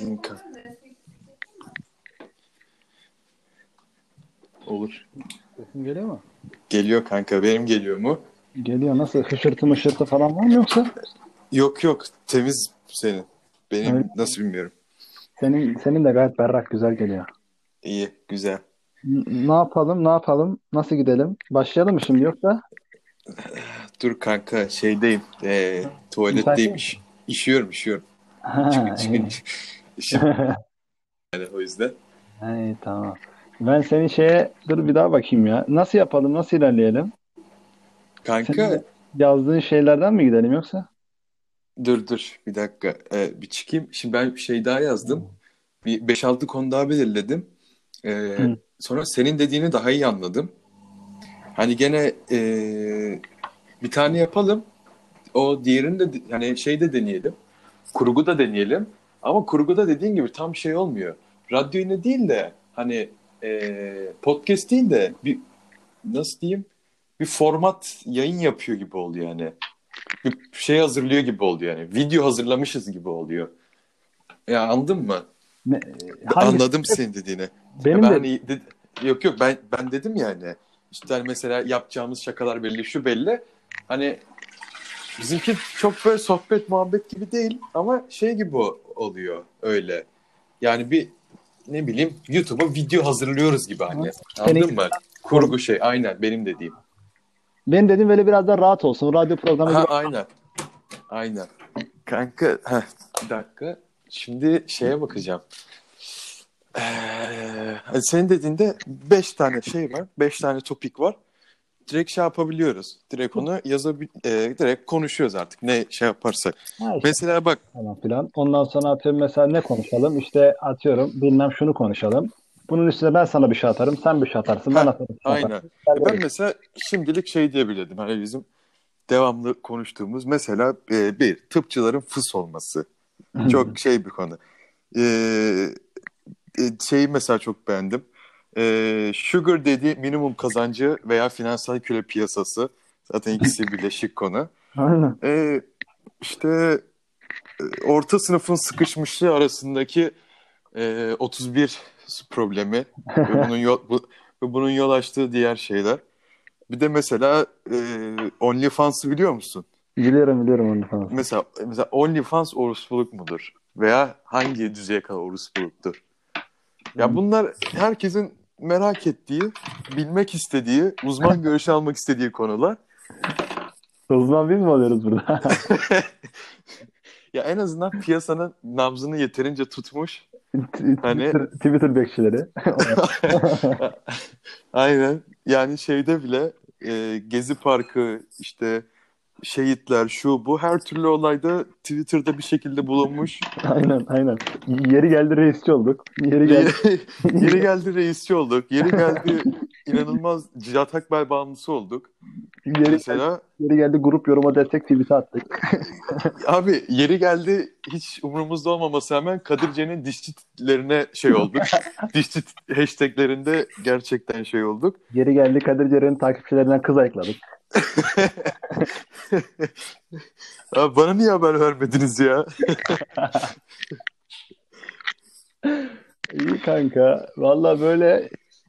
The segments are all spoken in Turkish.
Linka. Olur. Sesim geliyor mu? Geliyor kanka. Benim geliyor mu? Geliyor. Nasıl? Hışırtı mışırtı falan var mı yoksa? Yok yok. Temiz senin. Benim Evet. nasıl bilmiyorum. Senin senin de gayet berrak güzel geliyor. İyi. Güzel. N- ne yapalım? Ne yapalım? Nasıl gidelim? Başlayalım mı şimdi yoksa? Dur kanka şeydeyim. Ee, tuvaletteyim. İş, işiyorum işiyorum. Ha, çıkın. İşim yani o yüzden. İyi, tamam. Ben senin şeye dur bir daha bakayım ya. Nasıl yapalım? Nasıl ilerleyelim? Kanka Senin de yazdığın şeylerden mi gidelim yoksa? dur dur bir dakika. Ee, bir çıkayım. Şimdi ben bir şey daha yazdım. Bir 5-6 konu daha belirledim. Ee, Hı. sonra senin dediğini daha iyi anladım. Hani gene ee, bir tane yapalım. O diğerini de hani şeyde deneyelim. Kurgu da deneyelim. Ama kurguda dediğin gibi tam şey olmuyor. Radyo yine değil de hani ee, podcast değil de bir nasıl diyeyim bir format yayın yapıyor gibi oluyor yani. Bir şey hazırlıyor gibi oluyor yani. Video hazırlamışız gibi oluyor. Ya anladın mı? Ne, hangi- Anladım senin dediğini. Benim ben de hani yok yok ben ben dedim yani. İşte hani mesela yapacağımız şakalar belli, şu belli. Hani bizimki çok böyle sohbet muhabbet gibi değil ama şey gibi oluyor öyle. Yani bir ne bileyim YouTube'a video hazırlıyoruz gibi hani. Anladın mı? Kurgu şey aynen benim dediğim. benim dediğim böyle biraz da rahat olsun. Radyo programı Ha gibi. aynen. Aynen. Kanka heh, bir dakika. Şimdi şeye bakacağım. Ee, hani senin dediğinde 5 tane şey var. 5 tane topik var. Direkt şey yapabiliyoruz. Direkt onu yazabil e, direkt konuşuyoruz artık. Ne şey yaparsak. Ha, işte Mesela bak falan filan. Ondan sonra atıyorum mesela ne konuşalım? İşte atıyorum bilmem şunu konuşalım. Bunun üstüne ben sana bir şey atarım, sen bir şey atarsın, ben Ha, atarım. sen aynen. atarsın. ben mesela şimdilik şey diyebilirdim. Hani bizim devamlı konuştuğumuz mesela e, bir tıpçıların fıs olması. Çok şey bir konu. Ee, e, şeyi mesela çok beğendim. Ee, Sugar dediği minimum kazancı veya finansal küre piyasası. Zaten ikisi birleşik konu. Aynen. Ee, işte e, orta sınıfın sıkışmışlığı arasındaki e, 31 problemi ve bunun yol, bu, ve bunun yol açtığı diğer şeyler. Bir de mesela e, OnlyFans'ı biliyor musun? Biliyorum biliyorum falan. Mesela mesela OnlyFans orospuluk mudur? Veya hangi düzeye kadar orospuluktur? Ya Hmm. bunlar herkesin merak ettiği, bilmek istediği, uzman görüşü almak istediği konular. Uzman biz mi oluyoruz burada? Ya en azından piyasanın nabzını yeterince tutmuş. Hani- Twitter, Twitter bekçileri. Aynen. Yani şeyde bile e, Gezi Parkı işte şehitler şu bu her türlü olayda Twitter'da bir şekilde bulunmuş. aynen aynen. Yeri geldi reisçi olduk. Yeri geldi. Yeri, geldi reisçi olduk. Yeri geldi inanılmaz Cihat Akbel bağımlısı olduk. Yeri, geldi, Mesela yeri geldi grup yoruma destek tweet'i attık. abi yeri geldi hiç umurumuzda olmaması hemen Kadirce'nin dişçilerine şey olduk. Dişçi hashtaglerinde gerçekten şey olduk. Yeri geldi Kadir Ceren'in takipçilerinden kız ayıkladık. Abi bana niye haber vermediniz ya? İyi kanka. Valla böyle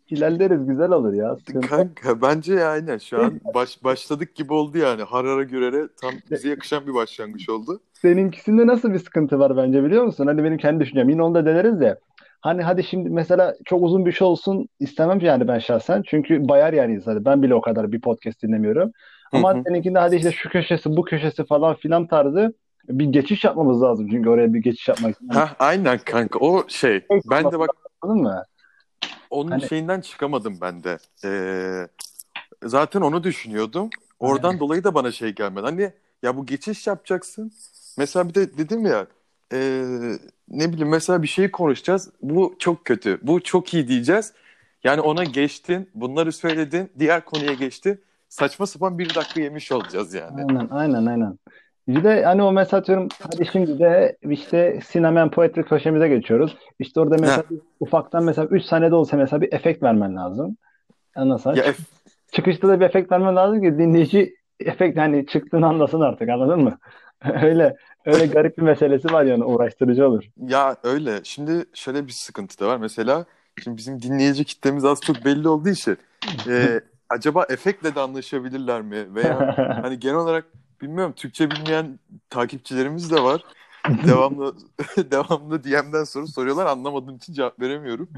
ilerleriz güzel olur ya. Sıkıntı. Kanka bence yani şu an baş, başladık gibi oldu yani. Harara gürere tam bize yakışan bir başlangıç oldu. Seninkisinde nasıl bir sıkıntı var bence biliyor musun? Hani benim kendi düşüncem. Yine onu da deneriz de. Hani hadi şimdi mesela çok uzun bir şey olsun istemem yani ben şahsen. Çünkü bayar yani insanı. Ben bile o kadar bir podcast dinlemiyorum. Ama seninkinde hadi işte şu köşesi bu köşesi falan filan tarzı bir geçiş yapmamız lazım. Çünkü oraya bir geçiş yapmak. Ha aynen kanka o şey. Ben de bak Anladın mı? onun Hani- şeyinden çıkamadım ben de. Ee, zaten onu düşünüyordum. Oradan dolayı da bana şey gelmedi. Hani ya bu geçiş yapacaksın. Mesela bir de dedim ya ee, ne bileyim mesela bir şey konuşacağız. Bu çok kötü. Bu çok iyi diyeceğiz. Yani ona geçtin. Bunları söyledin. Diğer konuya geçtin. Saçma sapan bir dakika yemiş olacağız yani. Aynen aynen aynen. Bir de hani o mesela atıyorum hadi şimdi de işte sinema poetry köşemize geçiyoruz. İşte orada mesela bir ufaktan mesela 3 saniyede olsa mesela bir efekt vermen lazım. Ondan sonra Ya çık- çıkışta da bir efekt vermen lazım ki dinleyici efekt hani çıktığını anlasın artık anladın mı? Öyle Öyle garip bir meselesi var yani uğraştırıcı olur. Ya öyle. Şimdi şöyle bir sıkıntı da var. Mesela şimdi bizim dinleyici kitlemiz az çok belli olduğu için e, acaba efektle de anlaşabilirler mi? Veya hani genel olarak bilmiyorum Türkçe bilmeyen takipçilerimiz de var. Devamlı devamlı DM'den soru soruyorlar. Anlamadığım için cevap veremiyorum.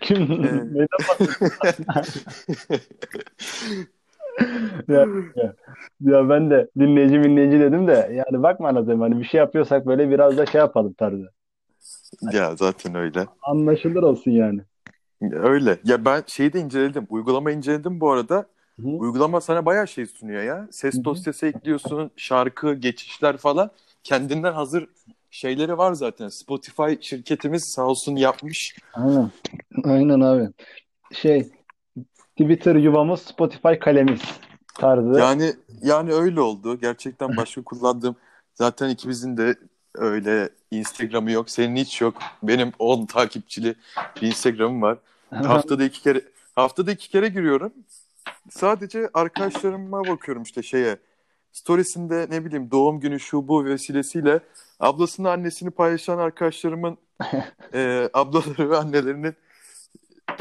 Kim? Ee? Ya, ya, ya ben de dinleyici dinleyici dedim de yani bakma anladım hani bir şey yapıyorsak böyle biraz da şey yapalım tarzı. ya zaten öyle. Anlaşılır olsun yani. Öyle. Ya ben şeyi de inceledim. Uygulama inceledim bu arada. Hı. Uygulama sana bayağı şey sunuyor ya. Ses hı. dosyası ekliyorsun, şarkı, geçişler falan. Kendinden hazır şeyleri var zaten. Spotify şirketimiz sağ olsun yapmış. Aynen. Aynen abi. Şey Twitter yuvamız Spotify kalemiz tarzı. Yani yani öyle oldu. Gerçekten başka kullandığım zaten ikimizin de öyle Instagram'ı yok. Senin hiç yok. Benim 10 takipçili bir Instagram'ım var. Haftada iki kere haftada iki kere giriyorum. Sadece arkadaşlarıma bakıyorum işte şeye. Storiesinde ne bileyim doğum günü şu bu vesilesiyle ablasını annesini paylaşan arkadaşlarımın e, ablaları ve annelerini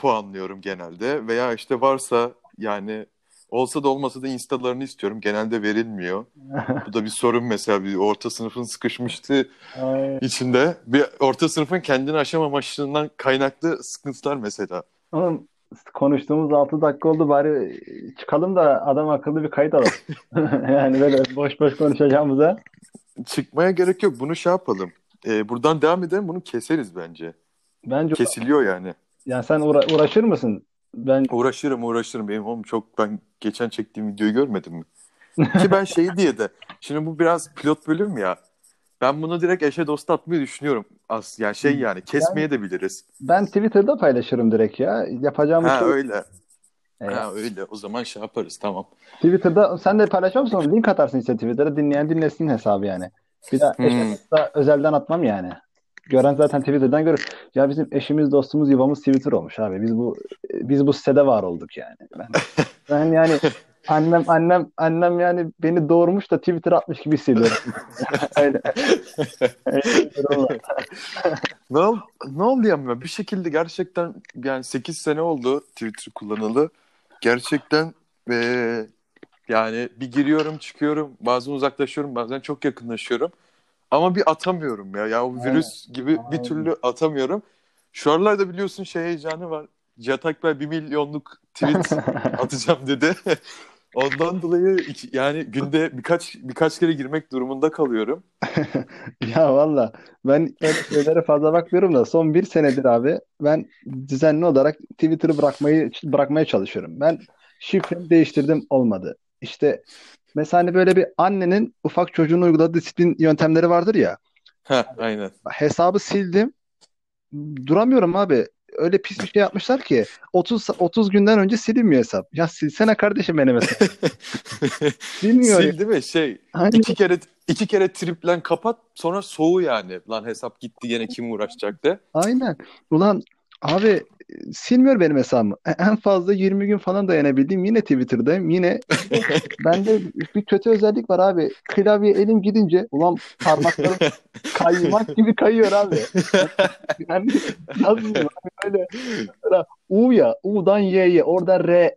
puanlıyorum genelde. Veya işte varsa yani olsa da olmasa da instalarını istiyorum. Genelde verilmiyor. Bu da bir sorun mesela bir orta sınıfın sıkışmıştı Ay. içinde. Bir orta sınıfın kendini aşamamasından kaynaklı sıkıntılar mesela. Oğlum konuştuğumuz 6 dakika oldu bari çıkalım da adam akıllı bir kayıt alalım. Yani böyle boş boş konuşacağımıza. Çıkmaya gerek yok. Bunu şey yapalım. Ee, buradan devam edelim. Bunu keseriz bence. Bence Kesiliyor yani. Yani sen uğra- uğraşır mısın? Ben Uğraşırım uğraşırım. Benim oğlum çok ben geçen çektiğim videoyu görmedin mi? Ki ben şey diye de şimdi bu biraz pilot bölüm ya. Ben bunu direkt eşe dosta atmayı düşünüyorum. As yani şey yani kesmeye de biliriz. ben Twitter'da paylaşırım direkt ya. Yapacağım Ha şey öyle. E, Ha öyle. O zaman şey yaparız tamam. Twitter'da sen de paylaşıyor musun? Link atarsın işte Twitter'da dinleyen dinlesin hesabı yani. Bir daha Hmm. eşe dosta özelden atmam yani. Gören zaten Twitter'dan görür. Ya bizim eşimiz, dostumuz, yuvamız Twitter olmuş abi. Biz bu biz bu sitede var olduk yani. Ben, ben yani annem annem annem yani beni doğurmuş da Twitter atmış gibi hissediyorum. Öyle. Ne, ol, ne oldu ya? Bir şekilde gerçekten yani 8 sene oldu Twitter kullanalı. Gerçekten eee, yani bir giriyorum çıkıyorum. Bazen uzaklaşıyorum bazen çok yakınlaşıyorum. Ama bir atamıyorum ya. Ya o virüs gibi bir türlü atamıyorum. Şu aralarda biliyorsun şey heyecanı var. Cihat Akbel 1 milyonluk tweet atacağım dedi. Ondan dolayı iki- yani günde birkaç birkaç kere girmek durumunda kalıyorum. Ya valla ben öyle şeylere fazla bakmıyorum da son bir senedir abi ben düzenli olarak Twitter'ı bırakmayı bırakmaya çalışıyorum. Ben şifremi değiştirdim olmadı. İşte mesela hani böyle bir annenin ufak çocuğun uyguladığı disiplin yöntemleri vardır ya. Ha aynen. Hesabı sildim. Duramıyorum abi. Öyle pis bir şey yapmışlar ki 30 30 günden önce silinmiyor hesap. Ya silsene kardeşim benim hesabı. Silmiyor. Sil değil mi? Şey Aynen. iki kere iki kere triplen kapat sonra soğu yani. Lan hesap gitti gene kim uğraşacak de. Aynen. Ulan abi silmiyor benim hesabımı. E- En fazla 20 gün falan dayanabildim. Yine Twitter'dayım. Yine bende bir kötü özellik var abi. Klavye elim gidince ulan parmaklarım kaymak gibi kayıyor abi. Yani yazmıyor. Böyle mesela U ya. U'dan Y'ye. Oradan R. E.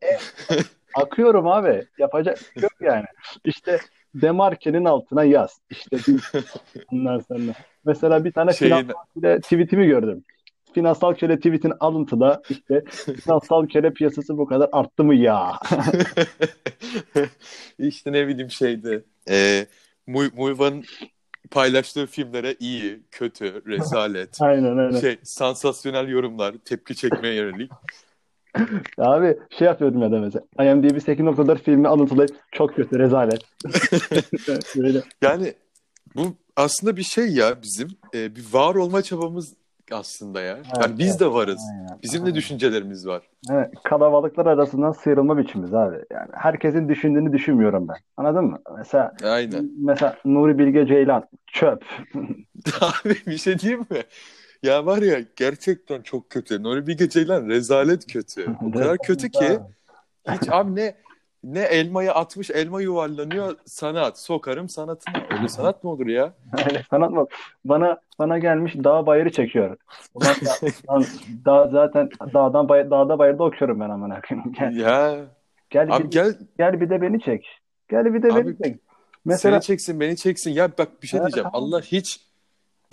Akıyorum abi. Yapacak şey yok yani. İşte demarkenin altına yaz. İşte bir, ondan sonra. Mesela bir tane Şeyin- tweetimi gördüm. Finansal köle tweetin alıntıda işte finansal köle piyasası bu kadar arttı mı ya? işte ne bileyim şeydi. E, Muy Muyva'nın paylaştığı filmlere iyi, kötü, rezalet, Aynen öyle. şey sansasyonel yorumlar, tepki çekmeye yönelik. Abi şey yapıyordum ya da mesela. IMDb 8.4 filmi alıntılayıp çok kötü rezalet. Yani bu aslında bir şey ya bizim e, bir var olma çabamız aslında ya. Evet, Yani biz de varız. Aynen. Bizim de düşüncelerimiz var. Evet, kalabalıklar arasından sıyrılma biçimimiz abi. Yani herkesin düşündüğünü düşünmüyorum ben. Anladın mı? Mesela Aynen. mesela Nuri Bilge Ceylan çöp. Abi bir şey diyeyim mi? Ya var ya gerçekten çok kötü. Nuri Bilge Ceylan rezalet kötü. O kadar kötü ki hiç abi ne ne elmayı atmış elma yuvarlanıyor sanat sokarım sanatına. Öyle sanat mı olur ya? Öyle sanat mı? Bana bana gelmiş dağ bayırı çekiyor. Ulan da- lan dağ zaten dağdan bay, dağda bayırda okuyorum ben amına koyayım. Gel, Ya gel, abi bir, gel gel bir de beni çek. Gel bir de Abi, beni çek. Mesela seni çeksin beni çeksin. Ya bak bir şey Evet, diyeceğim. Allah hiç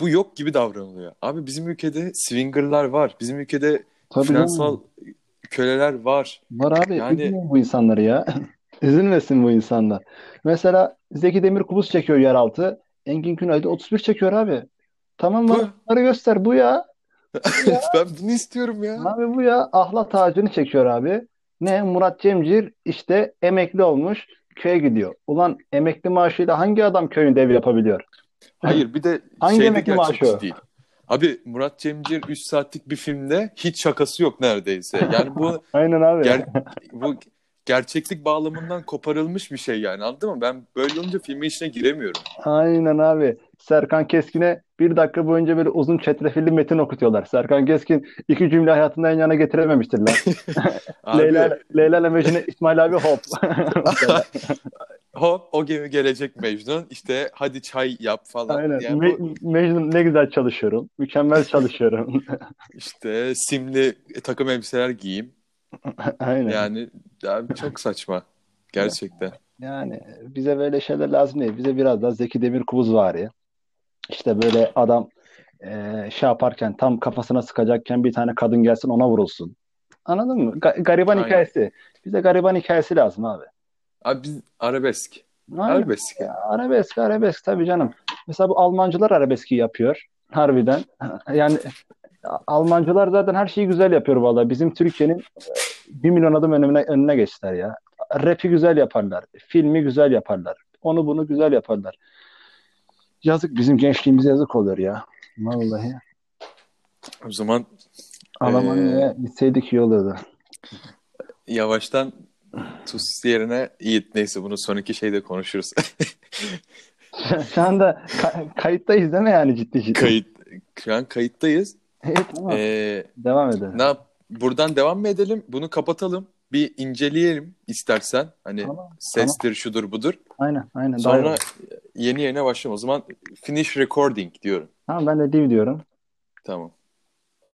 bu yok gibi davranılıyor. Abi bizim ülkede swingerlar var. Bizim ülkede tabii finansal canım. Köleler var. Var abi. Yani- üzülmeyin bu insanları ya. Üzülmesin bu insanlar. Mesela Zeki Demirkubuz çekiyor yeraltı. Engin Günay da 31 çekiyor abi. Tamam Bu. bana bunları göster. Bu ya. ben bunu istiyorum ya. Abi bu ya ahlat ağacını çekiyor abi. Ne? Murat Cemcir işte emekli olmuş köye gidiyor. Ulan emekli maaşıyla hangi adam köyünde ev yapabiliyor? Hayır bir de Hangi emekli maaşı değil. Abi Murat Cemcir 3 saatlik bir filmde hiç şakası yok neredeyse. Yani bu Aynen abi. ger bu gerçeklik bağlamından koparılmış bir şey yani anladın mı? Ben böyle olunca filmin içine giremiyorum. Aynen abi. Serkan Keskin'e bir dakika boyunca böyle uzun çetrefilli metin okutuyorlar. Serkan Keskin iki cümle hayatında yan yana getirememiştir lan. Abi, Leyla, Leyla ile Mecnun İsmail abi hop. hop o gemi gelecek Mecnun işte hadi çay yap falan. Aynen. Yani bu Me- Mecnun ne güzel çalışıyorum. Mükemmel çalışıyorum. işte simli takım elbiseler giyeyim. Aynen. Yani abi çok saçma gerçekten. Yani bize böyle şeyler lazım değil. Bize biraz daha Zeki Demirkubuz var ya. İşte böyle adam eee, şey yaparken tam kafasına sıkacakken bir tane kadın gelsin ona vurulsun. Anladın mı? Ga- gariban Aynen. hikayesi. Bize gariban hikayesi lazım abi. Abi biz arabesk. Aynen. Arabesk. Ya, arabesk, arabesk tabii canım. Mesela bu Almancılar arabeski yapıyor. Harbiden. Yani Almancılar zaten her şeyi güzel yapıyor vallahi. Bizim Türkiye'nin e, bir milyon adım önüne, önüne geçtiler ya. Rap'i güzel yaparlar. Filmi güzel yaparlar. Onu bunu güzel yaparlar. Yazık bizim gençliğimize yazık oluyor ya. Vallahi. O zaman Almanya'ya gitseydik iyi olurdu. yavaştan Tuz yerine Yiğit neyse bunu sonraki şeyde konuşuruz. Şu anda ka- kayıttayız değil mi yani ciddi ciddi? Kayıt şu an kayıttayız. Evet, tamam. Ee, Devam edelim. ne yap? Buradan devam mı edelim? Bunu kapatalım. Bir inceleyelim istersen. Hani Tamam, sestir şudur budur. Aynen, aynen. Sonra yeni yerine başlayalım. O zaman finish recording diyorum. Tamam ben de div diyorum. Tamam.